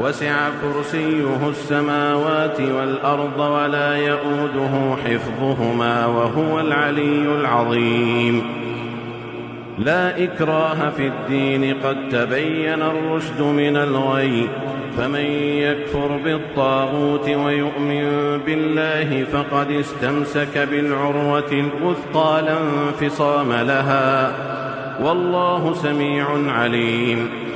وسع كرسيه السماوات والأرض ولا يئوده حفظهما وهو العلي العظيم. لا إكراه في الدين قد تبين الرشد من الغي. فمن يكفر بالطاغوت ويؤمن بالله فقد استمسك بالعروة الوثقى لا انفصام لها. والله سميع عليم.